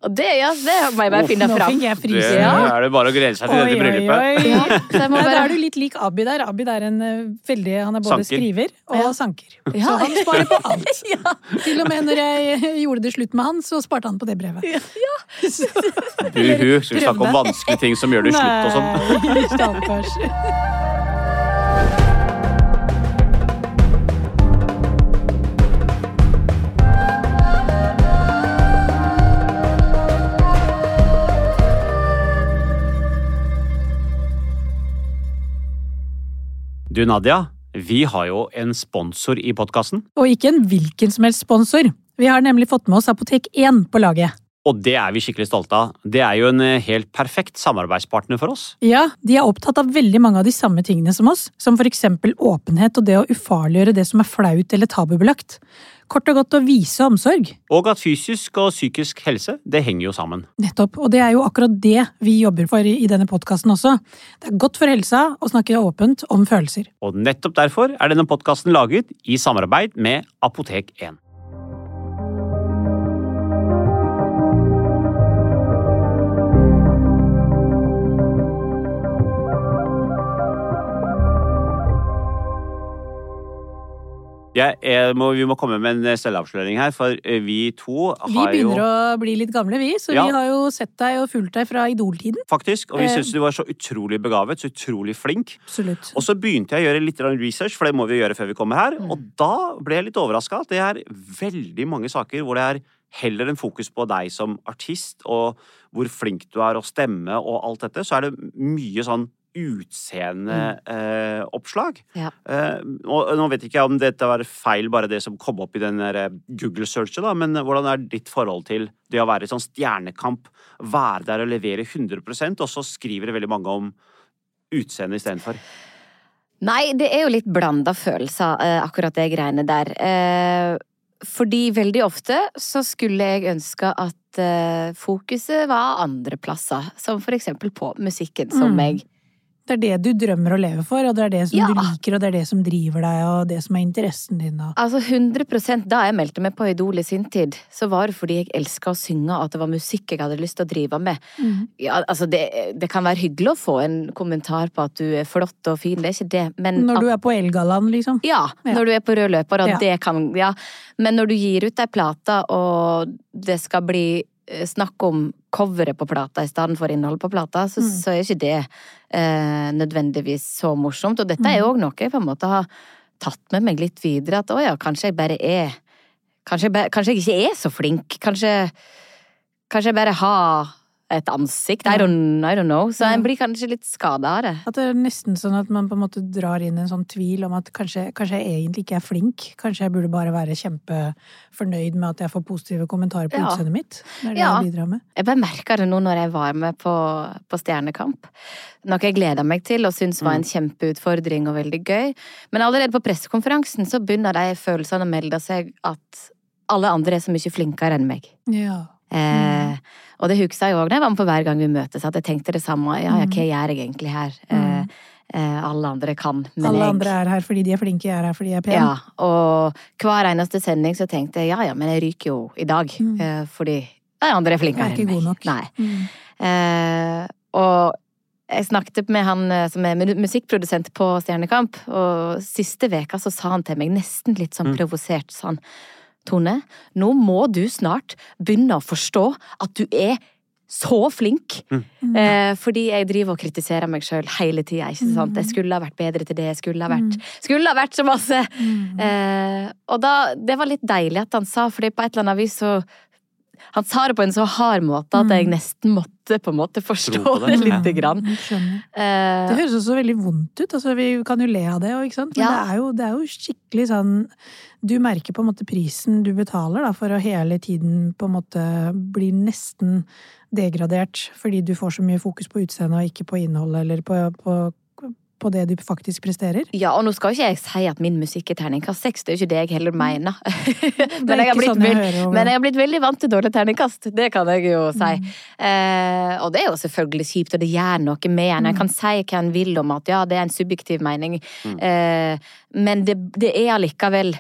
Og det, ja, det må jeg bare finne Nå fram. fikk jeg Det fryse. Er det bare å glede seg til dette bryllupet. Ja, så jeg må da er du litt lik Abid der. Abid er en eh, veldig Han er både Sanker. skriver og Ja. sanker. Ja. Så han sparer på alt. Ja. Til og med når jeg eh, gjorde det slutt med han, så sparte han på det brevet. Hun skal snakke om vanskelige ting som gjør det slutt og sånn. Nei, stakkars. Du, Nadia. Vi har jo en sponsor i podkasten. Og ikke en hvilken som helst sponsor. Vi har nemlig fått med oss Apotek 1 på laget. Og det er vi skikkelig stolte av. Det er jo en eh, helt perfekt samarbeidspartner for oss. Ja, de er opptatt av veldig mange av de samme tingene som oss, som for eksempel åpenhet og det å ufarliggjøre det som er flaut eller tabubelagt. Kort og godt å vise omsorg. Og at fysisk og psykisk helse, det henger jo sammen. Nettopp, og det er jo akkurat det vi jobber for i denne podkasten også. Det er godt for helsa å snakke åpent om følelser. Og nettopp derfor er denne podkasten laget i samarbeid med Apotek 1. Jeg, jeg må, vi må komme med en selvavsløring her, for eh, vi to har jo Vi begynner jo å bli litt gamle, vi, så Ja. vi har jo sett deg og fulgt deg fra Idol-tiden. Faktisk, og vi Eh. syntes du var så utrolig begavet, så utrolig flink. Absolutt. Og så begynte jeg å gjøre litt research, for det må vi gjøre før vi kommer her. Mm. Og da ble jeg litt overraska det er veldig mange saker hvor det er heller en fokus på deg som artist, og hvor flink du er å stemme og alt dette, så er det mye sånn utseendeoppslag. Mm. Ja. Eh, nå vet ikke jeg om dette var feil, bare det som kom opp i den eh, Google-searchet, da, men hvordan er ditt forhold til det å være i sånn stjernekamp, være der og levere 100% og så skriver det veldig mange om utseende istedenfor? Nei, det er jo litt blanda følelser, eh, akkurat det greiene der. Eh, fordi veldig ofte så skulle jeg ønske at eh, fokuset var andre plasser. Som for eksempel på musikken, som Mm. jeg Det er det du drømmer å leve for, og det er det som Ja. du liker, og det er det som driver deg, og det som er interessen din. Og... Altså 100% Da jeg meldte meg på Idol i sin tid, så var det fordi jeg elska å synge, og at det var musikk jeg hadde lyst til å drive med. Mm. Ja, altså det, det kan være hyggelig å få en kommentar på at du er flott og fin, det er ikke det, men Når du er på Elgaland, liksom. Ja, Ja. når du er på rød løper, og det kan Ja. Men når du gir ut ei plate, og det skal bli snakk om coveret på plata i stedet for innholdet på plata, så, Mm. så er ikke det eh, nødvendigvis så morsomt. Og dette er jo òg noe jeg på en måte har tatt med meg litt videre, at å ja, kanskje jeg bare er Kanskje jeg, bare, kanskje jeg ikke er så flink. Kanskje, kanskje jeg bare har et ansikt. I don't, I don't know. Så en blir kanskje litt skada av det. At det er nesten sånn at man på en måte drar inn en sånn tvil om at kanskje, kanskje jeg egentlig ikke er flink. Kanskje jeg burde bare være kjempefornøyd med at jeg får positive kommentarer på Ja. utseendet mitt. Det er det Ja. jeg bidrar med. Jeg bare merka det nå når jeg var med på, på Stjernekamp. Noe jeg gleda meg til og syntes var en kjempeutfordring og veldig gøy. Men allerede på pressekonferansen så begynner de følelsene å melde seg at alle andre er så mye flinkere enn meg. Ja. Eh, og det husker jeg òg da jeg var med på Hver gang vi møtes, at jeg tenkte det samme. Ja, ja, hva gjør jeg egentlig her? Eh, eh, alle andre kan, men Alle jeg andre er her fordi de er flinke, jeg er her fordi jeg er pen. Ja, og hver eneste sending så tenkte jeg ja ja, men jeg ryker jo i dag. Mm. Eh, fordi de andre er flinkere Jeg er ikke god nok. Nei. Mm. Eh, og jeg snakket med han eh, som er musikkprodusent på Stjernekamp, og siste veka så sa han til meg, nesten litt sånn Mm. provosert, sånn Tone, nå må du snart begynne å forstå at du er så flink. Mm. Eh, fordi jeg driver og kritiserer meg sjøl hele tida. ikke sant? Jeg skulle ha vært bedre til det, jeg skulle ha vært, skulle ha vært så masse! Mm. Eh, og da, det var litt deilig at han sa, fordi på et eller annet vis så Han sa det på en så hard måte at jeg Mm. nesten måtte på en måte forstå på det det. lite grann. Ja. Eh, Det høres også veldig vondt ut. Altså, vi kan jo le av det, ikke sant? men Ja. det, er jo, det er jo skikkelig sånn Du merker på en måte prisen du betaler da, for å hele tiden på en måte bli nesten degradert fordi du får så mye fokus på utseendet og ikke på innholdet eller på, på, på det du faktisk presterer. ja, og nå skal ikke jeg si at min musikk er terningkast seks, det er jo ikke det jeg heller mener. Men, jeg har blitt sånn jeg hører men jeg har blitt veldig vant til dårlig terningkast, det kan jeg jo si. Mm. Eh, og det er jo selvfølgelig kjipt, og det gjør noe med en. En kan si hva en vil om at ja, det er en subjektiv mening, Mm. eh, men det, det er allikevel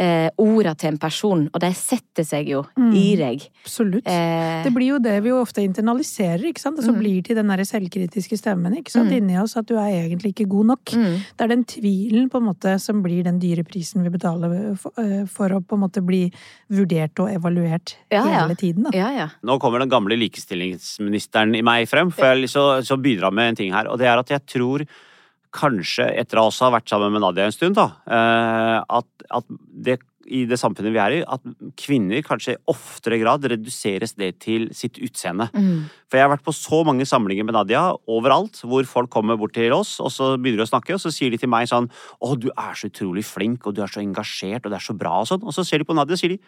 eh, orda til en person, og de setter seg jo Mm. i deg. Absolutt. Eh, Det blir jo det vi jo ofte internaliserer, ikke sant? Og så Mm. blir til den der selvkritiske stemmen ikke sant? Mm. inni oss at du er egentlig ikke god nok. mm, Det er den tvilen på en måte som blir den dyre prisen vi betaler for, eh, for å på en måte bli vurdert og evaluert Ja, ja. hele tiden. Da. ja, ja. Nå kommer den gamle likestillingsministeren i meg frem, for jeg så, så bidrar med en ting her. Og det er at jeg tror kanskje, etter å også ha vært sammen med Nadia en stund, da, eh, at, at det i det samfunnet vi er i, at kvinner kanskje i oftere grad reduseres det til sitt utseende. Mm. For jeg har vært på så mange samlinger med Nadia overalt, hvor folk kommer bort til oss, og så begynner de å snakke, og så sier de til meg sånn Å, du er så utrolig flink, og du er så engasjert, og det er så bra, og sånn. Og så ser de på Nadia, og sier de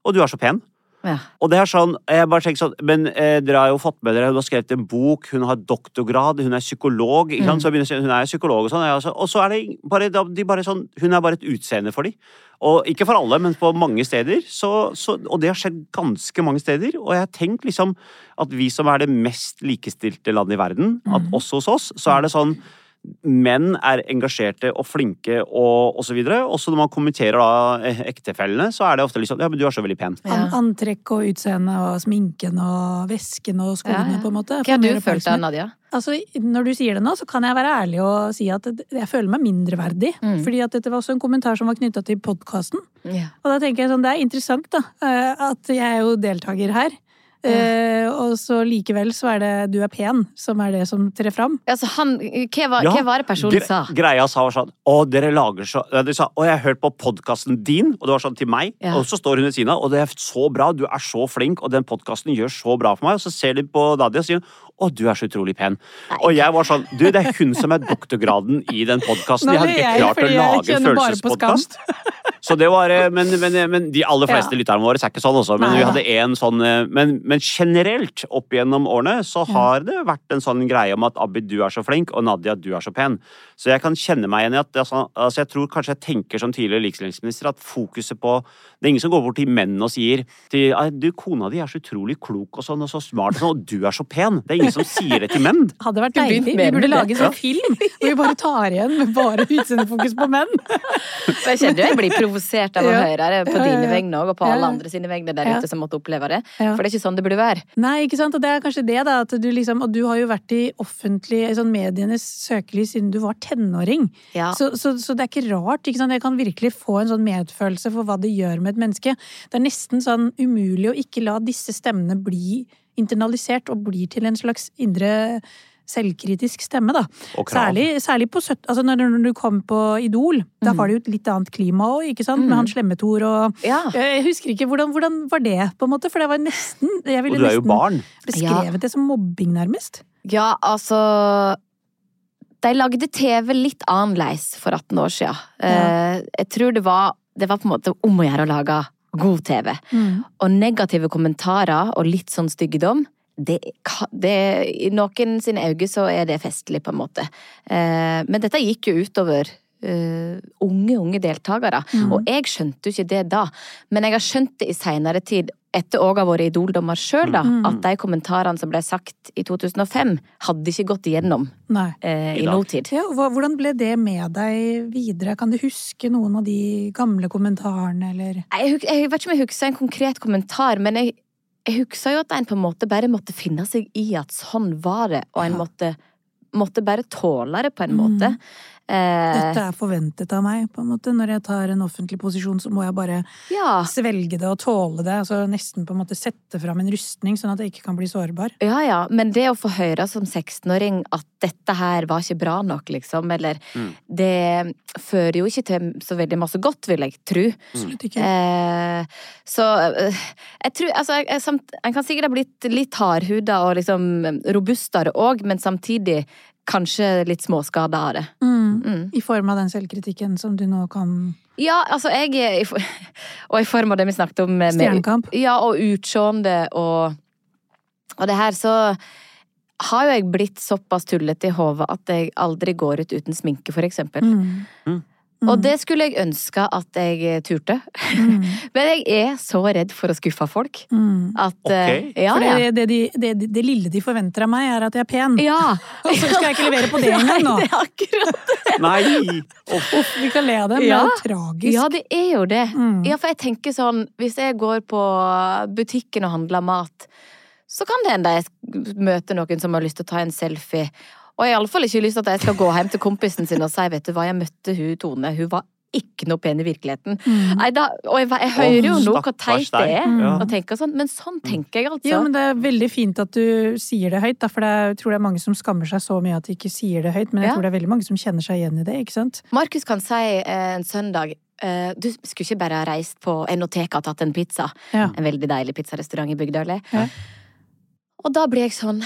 Å, du er så pen. Ja. Og det er sånn, jeg bare tenker sånn, men eh, dere har jo fått med dere, hun har skrevet en bok, hun har doktorgrad, hun er psykolog, sant? Så begynner hun er psykolog og sånn, altså, og så er det bare, de bare sånn, hun er bare et utseende for dem. Og ikke for alle, men på mange steder, så, så, og det har skjedd ganske mange steder, og jeg har tenkt liksom at vi som er det mest likestilte landet i verden, at også hos oss, så er det sånn, menn er engasjerte og flinke og osv. Også når man kommenterer da eh, ektefellene, så er det ofte litt sånn Ja, men du er så veldig pen. Ja. antrekk og utseende og sminken og vesken og skoene, Ja, ja. på en måte. Hva har du følt da. Nadia? Altså, når du sier det nå, så kan jeg være ærlig og si at jeg føler meg mindreverdig. Mm. Fordi at dette var også en kommentar som var knytta til podkasten. Yeah. Og da tenker jeg sånn, det er interessant da, eh, at jeg er jo deltaker her. Eh, og så likevel så er det 'du er pen' som er det som trer fram. Altså, han, hva, var, Ja, hva var det personen Gre sa? Greia sa var sånn Å, dere lager så ja, De sa Å, jeg har hørt på podkasten din, og det var sånn til meg. Ja. Og så står hun ved siden av, og det er så bra, du er så flink, og den podkasten gjør så bra for meg. Og så ser de på Nadia og sier Å, du er så utrolig pen. Og jeg var sånn Du, det er hun som er doktorgraden i den podkasten. Jeg hadde ikke ikke jeg, klart å lage en følelsespodkast. Så det var eh, men, men, men de aller fleste Ja. lytterne våre er ikke sånn også. Men Nei, vi hadde en sånn eh, men, men generelt opp gjennom årene så har det vært en sånn greie om at Abid, du er så flink, og Nadia, du er så pen. Så jeg kan kjenne meg igjen i at sånn, altså jeg tror kanskje jeg tenker som tidligere likestillingsminister at fokuset på Det er ingen som går bort til menn og sier til, du, kona di er så utrolig klok og sånn, og så smart og sånn, og du er så pen. Det er ingen som sier det til menn. Hadde vært deilig. Vi burde lage en sånn film hvor vi bare tar igjen med bare utseendefokus på menn. Så Jeg kjenner jo jeg blir provosert av å Ja. høre det på Ja, dine vegne òg, og på alle andre sine vegne der ute som måtte oppleve det. For det er ikke sånn det burde være. Nei, ikke sant. Og det er kanskje det, da. At du liksom, og du har jo vært i offentlig, sånn medienes søkelys siden du var tenåring. Så, så, så det er ikke rart. ikke sant? Jeg kan virkelig få en sånn medfølelse for hva det gjør med et menneske. Det er nesten sånn umulig å ikke la disse stemmene bli internalisert og bli til en slags indre selvkritisk stemme, da. Og krav. Særlig, særlig på 70, altså når, når du kom på Idol. Da Mm. var det jo et litt annet klima òg, ikke sant? Med Mm. han Slemme-Tor og Ja. Jeg husker ikke hvordan, hvordan var det, på en måte? For det var nesten Jeg Og ville du er jo nesten barn. beskrevet det som mobbing, nærmest. ja, altså De lagde TV litt annerledes for 18 år siden. Eh, jeg tror det var, det var på en måte om å gjøre å lage god TV. Og negative kommentarer og litt sånn styggedom, det, det, I noen sine øyne så er det festlig, på en måte. Eh, men dette gikk jo utover eh, unge, unge deltakere. Mm. Og jeg skjønte jo ikke det da, men jeg har skjønt det i seinere tid. Etter òg å ha vært idoldommer sjøl, da. Mm. At de kommentarene som ble sagt i 2005, hadde ikke gått igjennom Nei. eh, I i nåtid. Ja, hvordan ble det med deg videre? Kan du huske noen av de gamle kommentarene, eller Jeg, jeg vet ikke om jeg husker en konkret kommentar, men jeg, jeg husker jo at en på en måte bare måtte finne seg i at sånn var det, og en måtte, måtte bare tåle det på en Mm. måte. Eh, Dette er forventet av meg, på en måte. Når jeg tar en offentlig posisjon, så må jeg bare ja, svelge det og tåle det. Altså nesten på en måte sette fram en rustning, sånn at jeg ikke kan bli sårbar. ja, ja, men det å få høre som 16-åring at dette her var ikke bra nok, liksom, eller Mm. Det fører jo ikke til så veldig masse godt, vil jeg tro. Absolutt ikke. Eh, så eh, jeg tror Altså, jeg, jeg, samt, en kan sikkert ha blitt litt hardhuda og liksom robustere òg, men samtidig kanskje litt småskada av det. Mm. Mm. I form av den selvkritikken som du nå kan Ja, altså, jeg Og i form av det vi snakket om med, Stjernekamp. Ja, og utseende og Og det her, så har jo jeg blitt såpass tullete i hodet at jeg aldri går ut uten sminke, for eksempel. Mm. Mm. Og det skulle jeg ønske at jeg turte. Mm. Men jeg er så redd for å skuffe folk. Mm. At Ok. eh, Ja, For det, det, de, det, det lille de forventer av meg, er at jeg er pen. Ja! Og så skal jeg ikke levere på det engang nå. Det er akkurat det. Nei! Uff. Uff, vi kan le av det, men Ja. det er jo tragisk. Ja, det er jo det. Mm. Ja, for jeg tenker sånn, hvis jeg går på butikken og handler mat, så kan det hende jeg møter noen som har lyst til å ta en selfie. Og jeg har iallfall ikke lyst til at jeg skal gå hjem til kompisen sin og si vet du hva, jeg møtte hun Tone, hun var ikke noe pen i virkeligheten. Mm. Nei, da, og jeg, jeg hører jo nå hvor teit det er, mm. og tenker sånn, men sånn tenker jeg altså. Jo, men det er veldig fint at du sier det høyt, da, for jeg tror det er mange som skammer seg så mye at de ikke sier det høyt, men jeg Ja. tror det er veldig mange som kjenner seg igjen i det, ikke sant? Markus kan si eh, en søndag eh, du skulle ikke bare ha reist på Enoteka og tatt en pizza. Ja. En veldig deilig pizzarestaurant i Bygdøyli. Ja. Og da blir jeg sånn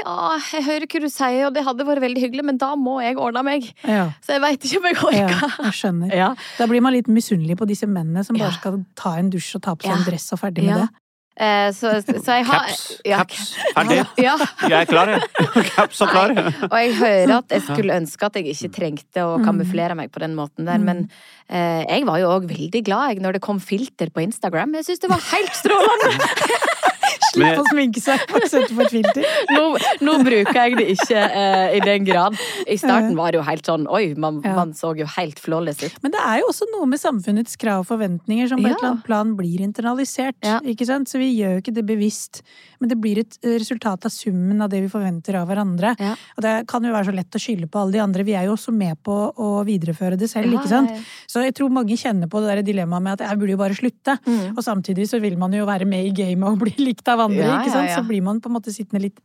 Ja, jeg hører hva du sier, og det hadde vært veldig hyggelig, men da må jeg ordne meg. Ja, Så jeg veit ikke om jeg ja, orker. jeg skjønner. Ja. Da blir man litt misunnelig på disse mennene som bare Ja. skal ta en dusj og ta på seg Ja. en dress og ferdig Ja. med det. Eh, så, så jeg har Caps. ja, Caps. Ferdig. Ja. Jeg er klar, jeg. Caps og klar. Og jeg hører at jeg skulle ønske at jeg ikke trengte å Mm. kamuflere meg på den måten der, men eh, jeg var jo òg veldig glad jeg, når det kom filter på Instagram. Jeg syns det var helt strålende! Slipp å sminke seg og sette på et filter. Nå, nå bruker jeg det ikke eh, i den grad. I starten var det jo helt sånn Oi, man, Ja. man så jo helt flawless ut. Men det er jo også noe med samfunnets krav og forventninger som på Ja. et eller annet plan blir internalisert. Ja. ikke sant? Så vi gjør jo ikke det bevisst, men det blir et eh, resultat av summen av det vi forventer av hverandre. Ja. Og det kan jo være så lett å skylde på alle de andre. Vi er jo også med på å videreføre det selv, Ja, ikke sant? ja, ja. Så jeg tror mange kjenner på det der dilemmaet med at jeg burde jo bare slutte. Mm. Og samtidig så vil man jo være med i gamet og bli likt av andre, Ja, ikke ja, sant? ja. Så blir man på en måte sittende litt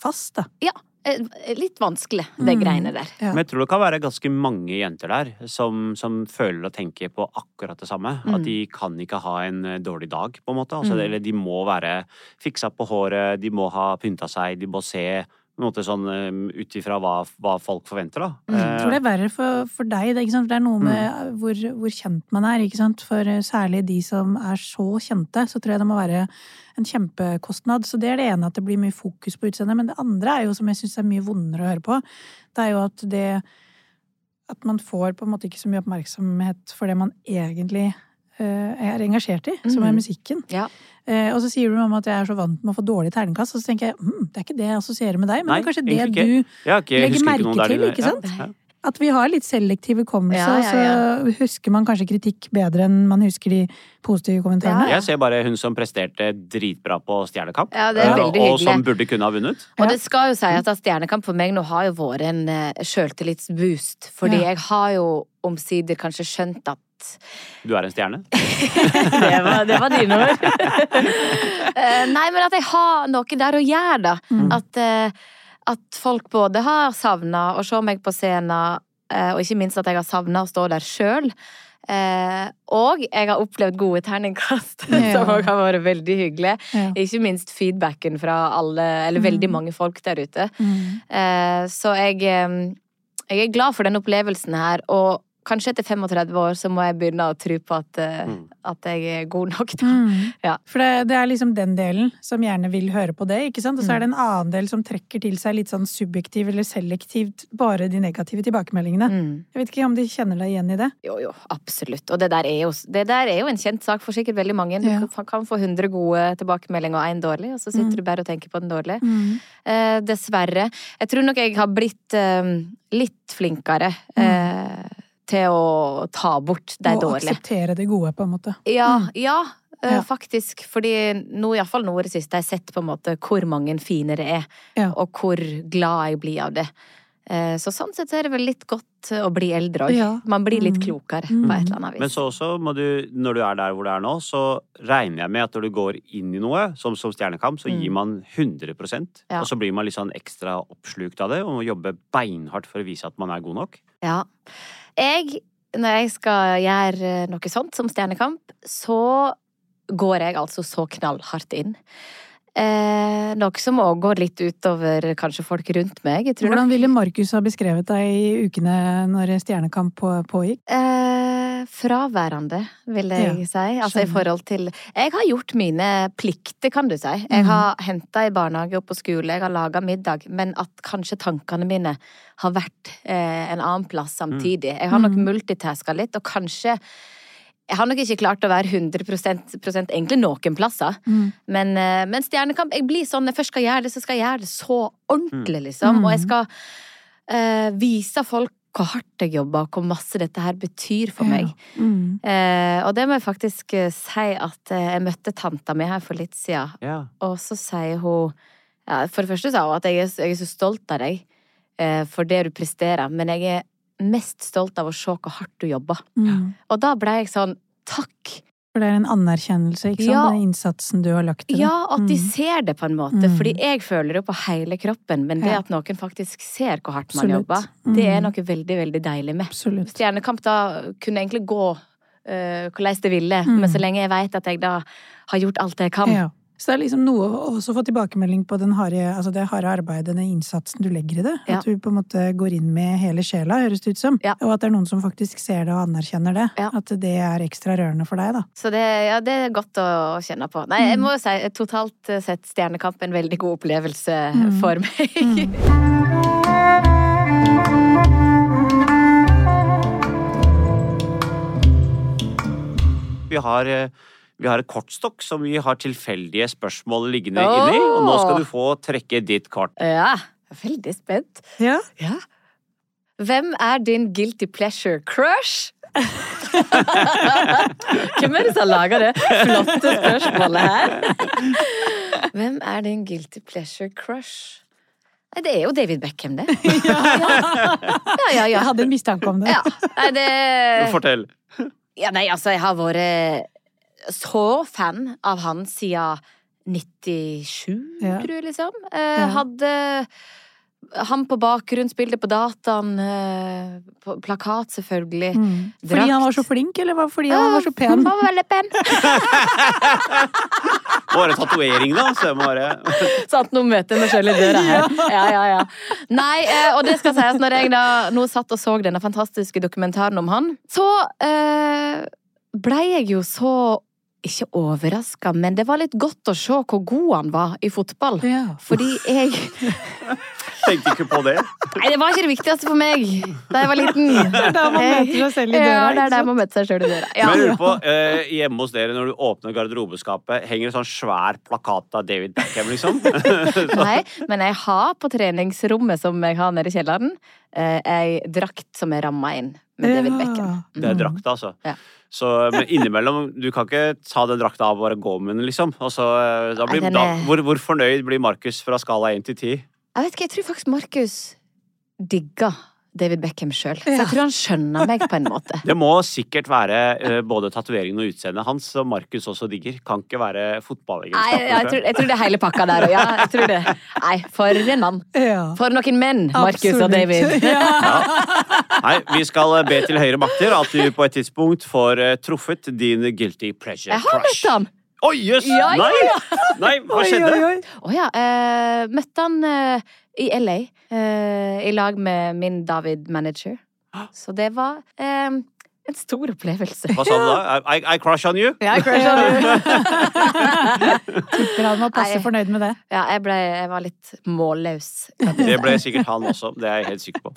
fast, da. Ja. eh, Litt vanskelig, det Mm. greiene der. Ja. Men jeg tror det kan være ganske mange jenter der som, som føler og tenker på akkurat det samme. Mm. At de kan ikke ha en eh, dårlig dag, på en måte. Altså, Mm. Eller de må være fiksa på håret, de må ha pynta seg, de må se på en måte sånn eh, ut ifra hva, hva folk forventer, da. Mm. Jeg tror det er verre for, for deg. Det, ikke sant? For det er noe med hvor, hvor kjent man er. Ikke sant? For eh, særlig de som er så kjente, så tror jeg det må være en kjempekostnad. Så det er det ene, at det blir mye fokus på utseendet. Men det andre er jo, som jeg syns er mye vondere å høre på, det er jo at det At man får på en måte ikke så mye oppmerksomhet for det man egentlig eh, er engasjert i, som er Mhm. musikken. Ja. Eh, og så sier du om at jeg er så vant med å få dårlig terningkast, og så tenker jeg hm, det er ikke det jeg assosierer med deg, men Nei, det er kanskje det ikke. du ja, okay. Legger merke ikke der til, ikke sant? Ja, ja. At vi har litt selektiv hukommelse, Ja, ja, ja. og så husker man kanskje kritikk bedre enn man husker de positive kommentarene. Ja, Jeg ser bare hun som presterte dritbra på Stjernekamp. Ja, det er eh, og som burde kunne ha vunnet. Og det skal jo si at Stjernekamp for meg nå har jo vært en sjøltillitsboost. Fordi Ja. jeg har jo omsider kanskje skjønt at Du er en stjerne. det, var, det var dine ord. Eh, nei, men at jeg har noe der å gjøre, da. Mm. At, eh, at folk både har savna å se meg på scenen, eh, og ikke minst at jeg har savna å stå der sjøl. Eh, og jeg har opplevd gode terningkast, Ja. som òg har vært veldig hyggelig. Ja. Ikke minst feedbacken fra alle, eller veldig Mm. mange folk der ute. Mm. Eh, så jeg, jeg er glad for den opplevelsen her, og kanskje etter 35 år så må jeg begynne å tro på at, eh, Mm. at jeg er god nok, da. Mm. Ja. For det, det er liksom den delen som gjerne vil høre på det, ikke sant? Og så er det en annen del som trekker til seg litt sånn subjektiv eller selektivt bare de negative tilbakemeldingene. Mm. Jeg vet ikke om de kjenner deg igjen i det? Jo, jo, absolutt. Og det der, er jo, det der er jo en kjent sak for sikkert veldig mange. Du Ja. kan, få 100 gode tilbakemeldinger og én dårlig, og så sitter Mm. du bare og tenker på den dårlige. Eh, dessverre. Jeg tror nok jeg har blitt eh, litt flinkere eh, til å ta bort det Og dårlige. akseptere det gode, på en måte. Ja, ja. eh, Ja. Faktisk. Fordi nå, iallfall nå i det siste, har jeg sett på en måte hvor mange fine det er. Ja. Og hvor glad jeg blir av det. Eh, Så sånn sett er det vel litt godt å bli eldre òg. Ja. Man blir litt Mm. klokere Mm. på et eller annet vis. Men så også må du, når du er der hvor du er nå, så regner jeg med at når du går inn i noe, som, som Stjernekamp, så Mm. gir man 100 Ja. Og så blir man litt sånn ekstra oppslukt av det, og må jobbe beinhardt for å vise at man er god nok. Ja. Jeg, når jeg skal gjøre noe sånt som Stjernekamp, så går jeg altså så knallhardt inn. Eh, noe som òg går litt utover kanskje folk rundt meg. Jeg tror Hvordan ville Markus ha beskrevet deg i ukene når Stjernekamp pågikk? Eh, fraværende, vil jeg si. Altså i forhold til Jeg har gjort mine plikter, kan du si. Jeg har har henta i barnehage og på skole, jeg har laga middag, men at kanskje tankene mine har vært eh, en annen plass samtidig. Jeg har nok Mhm. multitaska litt, og kanskje jeg har nok ikke klart å være 100 prosent egentlig noen plasser. Mm. Men, eh, men Stjernekamp Jeg blir sånn når jeg først skal gjøre det, så skal jeg gjøre det så ordentlig, liksom. Mm. Og jeg skal eh, vise folk hvor hardt jeg jobber, og hvor masse dette her betyr for meg. Ja. Mm. Eh, og det må jeg faktisk eh, si at eh, jeg møtte tanta mi her for litt siden, Ja. og så sier hun ja, For det første sa hun at jeg er, så- jeg er så stolt av deg eh, for det du presterer, men jeg er mest stolt av å se hvor hardt du jobber. Mm. Og da ble jeg sånn Takk! For det er en anerkjennelse, ikke sant? Ja. Den innsatsen du har lagt til det. Ja, at de Mm. ser det på en måte. Mm. Fordi jeg føler det på hele kroppen, men det at noen faktisk ser hvor hardt man Absolutt. jobber, det er Mm. noe veldig, veldig deilig med. Absolutt. Stjernekamp da kunne egentlig gå uh, hvordan det ville, Mm. men så lenge jeg vet at jeg da har gjort alt jeg kan. Ja. Så det er liksom noe å også få tilbakemelding på den harde, altså det harde arbeidet, den innsatsen du legger i det. Ja. At du på en måte går inn med hele sjela, høres det ut som. Ja. Og at det er noen som faktisk ser det og anerkjenner det. Ja. At det er ekstra rørende for deg, da. Så det, ja, det er godt å kjenne på. Nei, jeg må jo si totalt sett Stjernekamp en veldig god opplevelse Mm. for meg. Mm. Vi har, eh, Vi har et kortstokk som vi har tilfeldige spørsmål liggende inni, og nå skal du få trekke ditt kort. Ja, jeg er veldig spent. Ja. Ja. Hvem er din guilty pleasure crush? Hvem er det som har laga det flotte spørsmålet her? Hvem er din guilty pleasure crush? Nei, det er jo David Beckham, det. Ja, ja, ja. Jeg hadde en mistanke om det. ja. Nei, det Fortell. Ja, nei, altså, jeg har vært så fan av han siden 97, Ja. tror jeg, liksom. Eh, Hadde han på bakgrunnsbildet på dataen, eh, på plakat, selvfølgelig. Mm. Fordi han var så flink, eller var fordi han var så pen? Han var veldig pen. Bare tatovering, da. Så jeg må bare Sant, nå møter jeg meg sjøl i døra her. Ja, ja, ja. Nei, eh, og det skal sies, når jeg da nå satt og så denne fantastiske dokumentaren om han, så eh, blei jeg jo så ikke overraska, men det var litt godt å se hvor god han var i fotball. Ja. Fordi jeg tenkte ikke på det. Nei, det var ikke det viktigste for meg da jeg var liten. Det er der man møter seg selv i døra. Ja, det er der man møter seg selv i døra. Ja. Men lurer på, eh, hjemme hos dere, når du åpner garderobeskapet, henger det sånn svær plakat av David Beckham, liksom? Nei, men jeg har på treningsrommet som jeg har nede i kjelleren, eh, ei drakt som er ramma inn med David. Beckham. Det er drakt, altså. Ja. Så, innimellom, du kan ikke ta den drakta av og bare gå med den, liksom. Og så, eh, da blir, da, hvor, hvor fornøyd blir Markus fra skala 1 til 10? Jeg vet ikke, jeg tror faktisk Markus digger David Beckham sjøl. Så jeg tror han skjønner meg på en måte. Det må sikkert være eh, både tatoveringen og utseendet hans som Markus også digger. Kan ikke være Nei, jeg, tror, jeg tror det er hele pakka der òg. Ja, jeg tror det. Nei, for en mann. Ja. For noen menn, Markus og David. Ja. Nei, vi skal eh, be til høyere makter at du på et tidspunkt får eh, truffet din guilty pleasure crush. Jeg har møtt han! Oi, jøss! Ja, ja, Nei! Nei, hva skjedde? Å oh, ja. Uh, møtte han uh, i LA uh, i lag med min David-manager. Så det var eh, en stor opplevelse. Hva sa du da? I, I crush on you? Ja, on you. Tipper han var passe fornøyd med det. Ja, jeg, ble, jeg var litt målløs. Det ble sikkert han også. Det er jeg helt sikker på.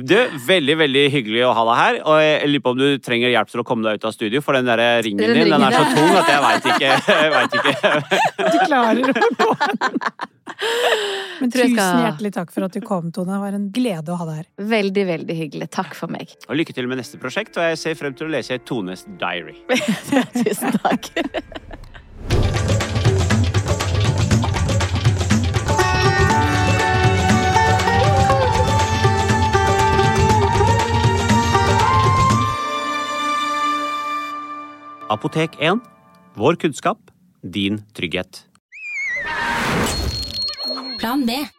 Du, Veldig veldig hyggelig å ha deg her. Og jeg lurer på om du trenger hjelp til å komme deg ut av studio, for den der ringen Den din den er så tung at jeg veit ikke, jeg vet ikke. Du klarer å gå den. Men tusen skal- hjertelig takk for at du kom, Tone. Det var en glede å ha deg her. Veldig, veldig hyggelig. Takk for meg. Og Lykke til med neste prosjekt, og jeg ser frem til å lese Tones diary. Tusen takk. Apotek 1. Vår kunnskap, din trygghet. Plan B.